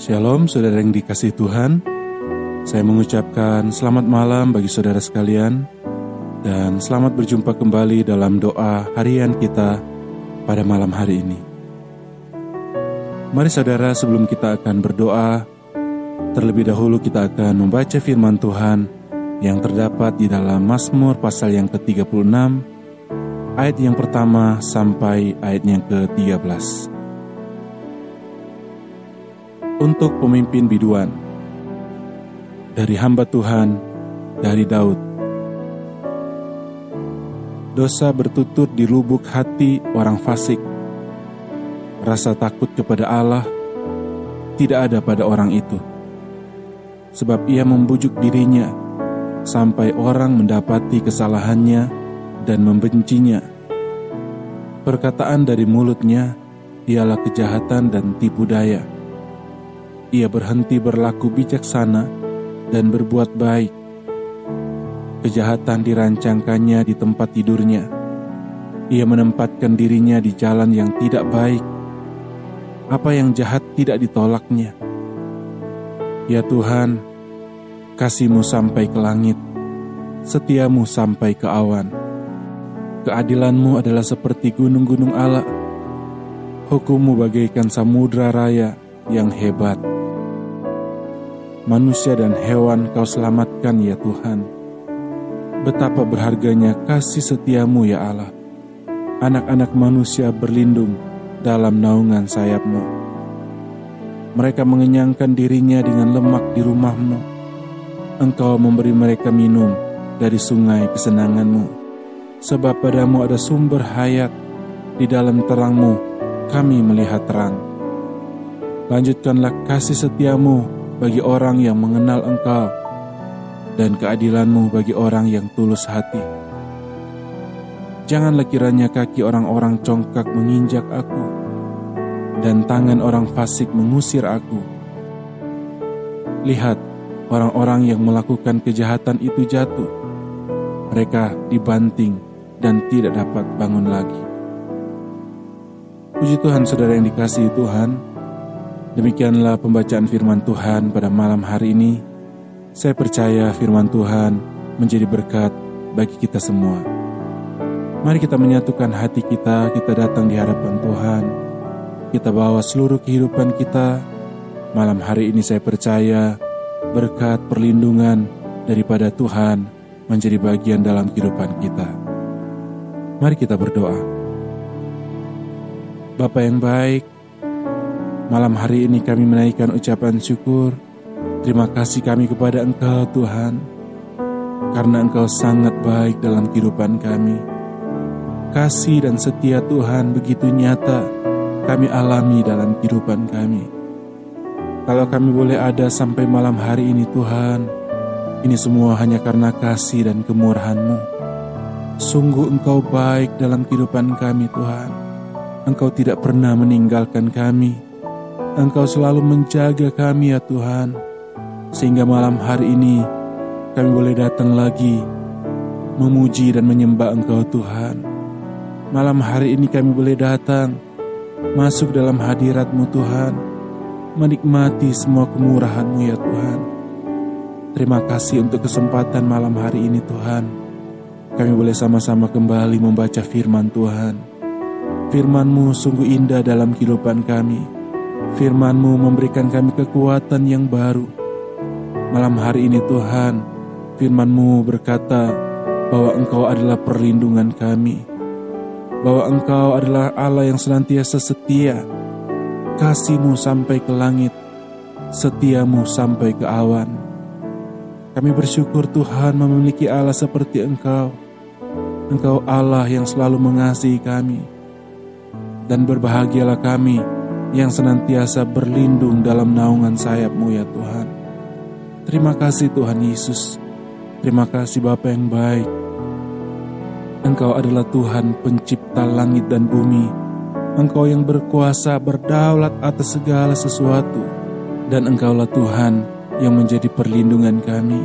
Shalom saudara yang dikasih Tuhan. Saya mengucapkan selamat malam bagi saudara sekalian Dan selamat berjumpa kembali dalam doa harian kita pada malam hari ini. Mari saudara sebelum kita akan berdoa Terlebih dahulu kita akan membaca firman Tuhan Yang terdapat di dalam Mazmur pasal yang ke-36 Ayat yang pertama sampai ayat yang ke-13 untuk pemimpin biduan. Dari hamba Tuhan, dari Daud. Dosa bertutur di lubuk hati orang fasik. Rasa takut kepada Allah tidak ada pada orang itu. Sebab ia membujuk dirinya sampai orang mendapati kesalahannya dan membencinya. Perkataan dari mulutnya ialah kejahatan dan tipu daya ia berhenti berlaku bijaksana dan berbuat baik. Kejahatan dirancangkannya di tempat tidurnya. Ia menempatkan dirinya di jalan yang tidak baik. Apa yang jahat tidak ditolaknya. Ya Tuhan, kasihmu sampai ke langit, setiamu sampai ke awan. Keadilanmu adalah seperti gunung-gunung Allah. Hukummu bagaikan samudra raya yang hebat manusia dan hewan kau selamatkan ya Tuhan. Betapa berharganya kasih setiamu ya Allah. Anak-anak manusia berlindung dalam naungan sayapmu. Mereka mengenyangkan dirinya dengan lemak di rumahmu. Engkau memberi mereka minum dari sungai kesenanganmu. Sebab padamu ada sumber hayat, di dalam terangmu kami melihat terang. Lanjutkanlah kasih setiamu bagi orang yang mengenal Engkau, dan keadilanmu bagi orang yang tulus hati. Janganlah kiranya kaki orang-orang congkak menginjak aku, dan tangan orang fasik mengusir aku. Lihat, orang-orang yang melakukan kejahatan itu jatuh. Mereka dibanting dan tidak dapat bangun lagi. Puji Tuhan, saudara yang dikasihi Tuhan. Demikianlah pembacaan firman Tuhan pada malam hari ini. Saya percaya firman Tuhan menjadi berkat bagi kita semua. Mari kita menyatukan hati kita, kita datang di hadapan Tuhan. Kita bawa seluruh kehidupan kita. Malam hari ini saya percaya berkat perlindungan daripada Tuhan menjadi bagian dalam kehidupan kita. Mari kita berdoa. Bapak yang baik, Malam hari ini kami menaikkan ucapan syukur. Terima kasih kami kepada Engkau Tuhan. Karena Engkau sangat baik dalam kehidupan kami. Kasih dan setia Tuhan begitu nyata kami alami dalam kehidupan kami. Kalau kami boleh ada sampai malam hari ini Tuhan, ini semua hanya karena kasih dan kemurahan-Mu. Sungguh Engkau baik dalam kehidupan kami Tuhan. Engkau tidak pernah meninggalkan kami Engkau selalu menjaga kami ya Tuhan, sehingga malam hari ini kami boleh datang lagi memuji dan menyembah Engkau Tuhan. Malam hari ini kami boleh datang masuk dalam hadiratmu Tuhan, menikmati semua kemurahan-Mu ya Tuhan. Terima kasih untuk kesempatan malam hari ini Tuhan. Kami boleh sama-sama kembali membaca firman Tuhan. Firman-Mu sungguh indah dalam kehidupan kami Firman-Mu memberikan kami kekuatan yang baru. Malam hari ini Tuhan, firman-Mu berkata bahwa Engkau adalah perlindungan kami. Bahwa Engkau adalah Allah yang senantiasa setia. Kasih-Mu sampai ke langit, setiamu sampai ke awan. Kami bersyukur Tuhan memiliki Allah seperti Engkau. Engkau Allah yang selalu mengasihi kami. Dan berbahagialah kami yang senantiasa berlindung dalam naungan sayapmu ya Tuhan. Terima kasih Tuhan Yesus. Terima kasih Bapa yang baik. Engkau adalah Tuhan pencipta langit dan bumi. Engkau yang berkuasa berdaulat atas segala sesuatu. Dan Engkaulah Tuhan yang menjadi perlindungan kami.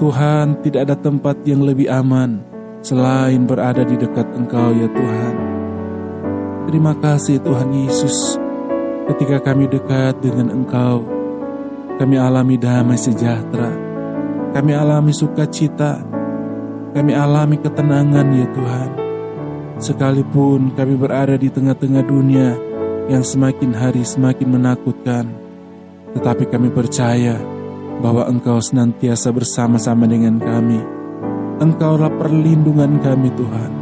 Tuhan tidak ada tempat yang lebih aman selain berada di dekat Engkau ya Tuhan. Terima kasih Tuhan Yesus. ketika kami dekat dengan Engkau, kami alami damai sejahtera, kami alami sukacita, kami alami ketenangan ya Tuhan. Sekalipun kami berada di tengah-tengah dunia yang semakin hari semakin menakutkan, tetapi kami percaya bahwa Engkau senantiasa bersama-sama dengan kami. Engkaulah perlindungan kami Tuhan.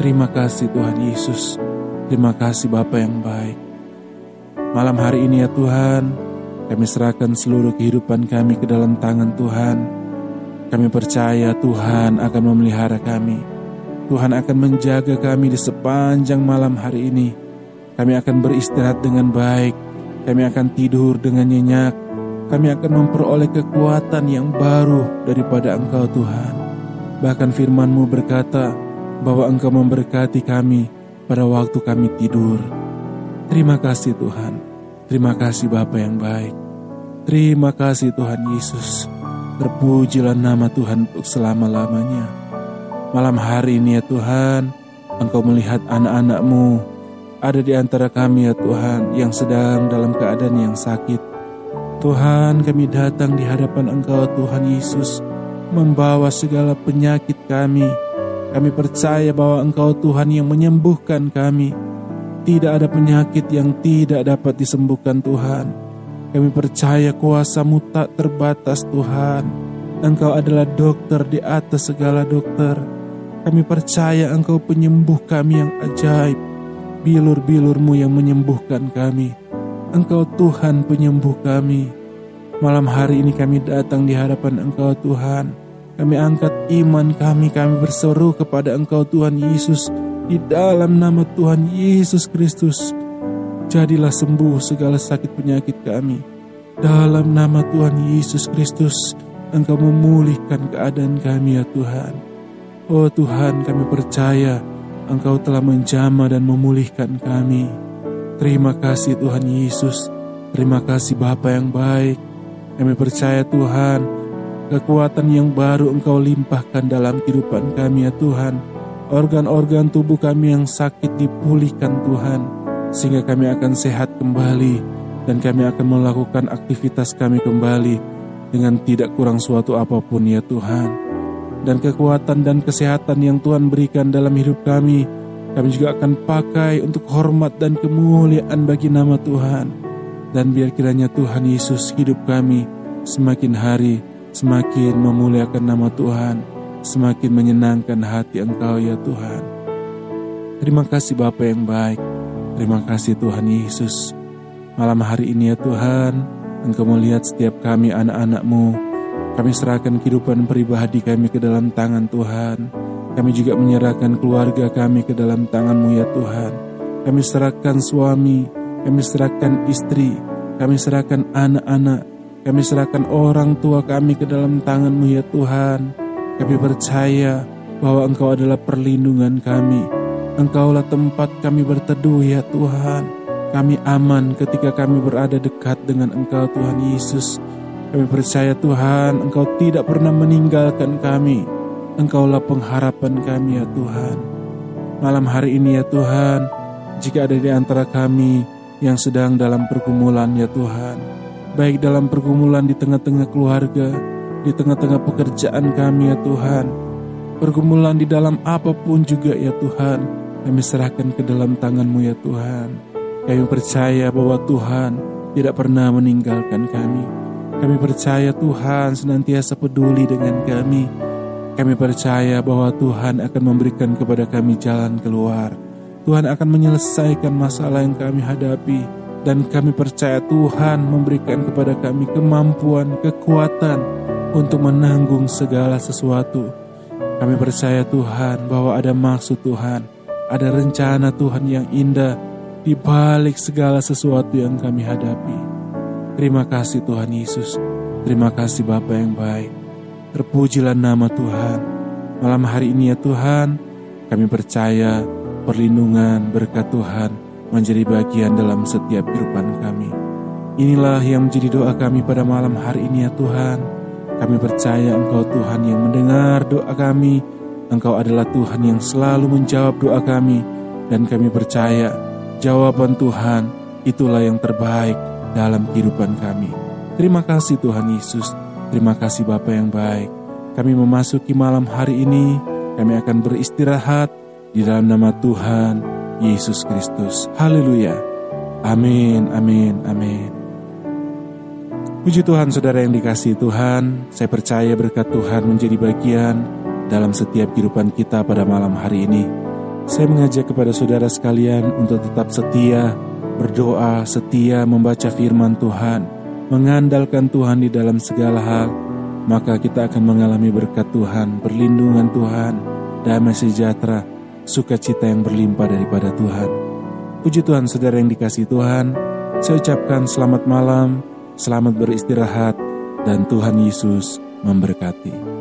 Terima kasih Tuhan Yesus. Terima kasih Bapa yang baik. Malam hari ini ya Tuhan, kami serahkan seluruh kehidupan kami ke dalam tangan Tuhan. Kami percaya Tuhan akan memelihara kami. Tuhan akan menjaga kami di sepanjang malam hari ini. Kami akan beristirahat dengan baik. Kami akan tidur dengan nyenyak. Kami akan memperoleh kekuatan yang baru daripada Engkau Tuhan. Bahkan firman-Mu berkata bahwa Engkau memberkati kami pada waktu kami tidur. Terima kasih Tuhan. Terima kasih Bapa yang baik. Terima kasih Tuhan Yesus. Terpujilah nama Tuhan untuk selama-lamanya. Malam hari ini ya Tuhan, Engkau melihat anak-anakmu ada di antara kami ya Tuhan yang sedang dalam keadaan yang sakit. Tuhan kami datang di hadapan Engkau Tuhan Yesus membawa segala penyakit kami. Kami percaya bahwa Engkau Tuhan yang menyembuhkan kami. Tidak ada penyakit yang tidak dapat disembuhkan Tuhan. Kami percaya kuasamu tak terbatas Tuhan. Engkau adalah dokter di atas segala dokter. Kami percaya Engkau penyembuh kami yang ajaib. Bilur-bilurmu yang menyembuhkan kami. Engkau Tuhan penyembuh kami. Malam hari ini kami datang di hadapan Engkau Tuhan. Kami angkat iman kami, kami berseru kepada Engkau Tuhan Yesus di dalam nama Tuhan Yesus Kristus, jadilah sembuh segala sakit penyakit kami. Dalam nama Tuhan Yesus Kristus, Engkau memulihkan keadaan kami ya Tuhan. Oh Tuhan, kami percaya Engkau telah menjamah dan memulihkan kami. Terima kasih Tuhan Yesus. Terima kasih Bapa yang baik. Kami percaya Tuhan, kekuatan yang baru Engkau limpahkan dalam kehidupan kami ya Tuhan organ-organ tubuh kami yang sakit dipulihkan Tuhan, sehingga kami akan sehat kembali dan kami akan melakukan aktivitas kami kembali dengan tidak kurang suatu apa pun ya Tuhan. Dan kekuatan dan kesehatan yang Tuhan berikan dalam hidup kami, kami juga akan pakai untuk hormat dan kemuliaan bagi nama Tuhan. Dan biar kiranya Tuhan Yesus hidup kami semakin hari semakin memuliakan nama Tuhan semakin menyenangkan hati Engkau ya Tuhan. Terima kasih Bapa yang baik. Terima kasih Tuhan Yesus. Malam hari ini ya Tuhan, Engkau melihat setiap kami anak-anakmu. Kami serahkan kehidupan pribadi kami ke dalam tangan Tuhan. Kami juga menyerahkan keluarga kami ke dalam tanganmu ya Tuhan. Kami serahkan suami, kami serahkan istri, kami serahkan anak-anak, kami serahkan orang tua kami ke dalam tanganmu ya Tuhan. Kami percaya bahwa Engkau adalah perlindungan kami. Engkaulah tempat kami berteduh ya Tuhan. Kami aman ketika kami berada dekat dengan Engkau Tuhan Yesus. Kami percaya Tuhan Engkau tidak pernah meninggalkan kami. Engkaulah pengharapan kami ya Tuhan. Malam hari ini ya Tuhan, jika ada di antara kami yang sedang dalam pergumulan ya Tuhan, baik dalam pergumulan di tengah-tengah keluarga, di tengah-tengah pekerjaan kami ya Tuhan. Pergumulan di dalam apa pun juga ya Tuhan, kami serahkan ke dalam tangan-Mu ya Tuhan. Kami percaya bahwa Tuhan tidak pernah meninggalkan kami. Kami percaya Tuhan senantiasa peduli dengan kami. Kami percaya bahwa Tuhan akan memberikan kepada kami jalan keluar. Tuhan akan menyelesaikan masalah yang kami hadapi dan kami percaya Tuhan memberikan kepada kami kemampuan, kekuatan, untuk menanggung segala sesuatu. Kami percaya Tuhan bahwa ada maksud Tuhan, ada rencana Tuhan yang indah di balik segala sesuatu yang kami hadapi. Terima kasih Tuhan Yesus, terima kasih Bapa yang baik. Terpujilah nama Tuhan. Malam hari ini ya Tuhan, kami percaya perlindungan berkat Tuhan menjadi bagian dalam setiap kehidupan kami. Inilah yang menjadi doa kami pada malam hari ini ya Tuhan. Kami percaya Engkau Tuhan yang mendengar doa kami. Engkau adalah Tuhan yang selalu menjawab doa kami. Dan kami percaya jawaban Tuhan itulah yang terbaik dalam kehidupan kami. Terima kasih Tuhan Yesus, terima kasih Bapa yang baik. Kami memasuki malam hari ini, kami akan beristirahat di dalam nama Tuhan Yesus Kristus. Haleluya. Amin, amin, amin. Puji Tuhan saudara yang dikasih Tuhan, saya percaya berkat Tuhan menjadi bagian dalam setiap kehidupan kita pada malam hari ini. Saya mengajak kepada saudara sekalian untuk tetap setia, berdoa, setia membaca firman Tuhan, mengandalkan Tuhan di dalam segala hal, maka kita akan mengalami berkat Tuhan, perlindungan Tuhan, damai sejahtera, sukacita yang berlimpah daripada Tuhan. Puji Tuhan saudara yang dikasih Tuhan, saya ucapkan selamat malam, selamat beristirahat, dan Tuhan Yesus memberkati.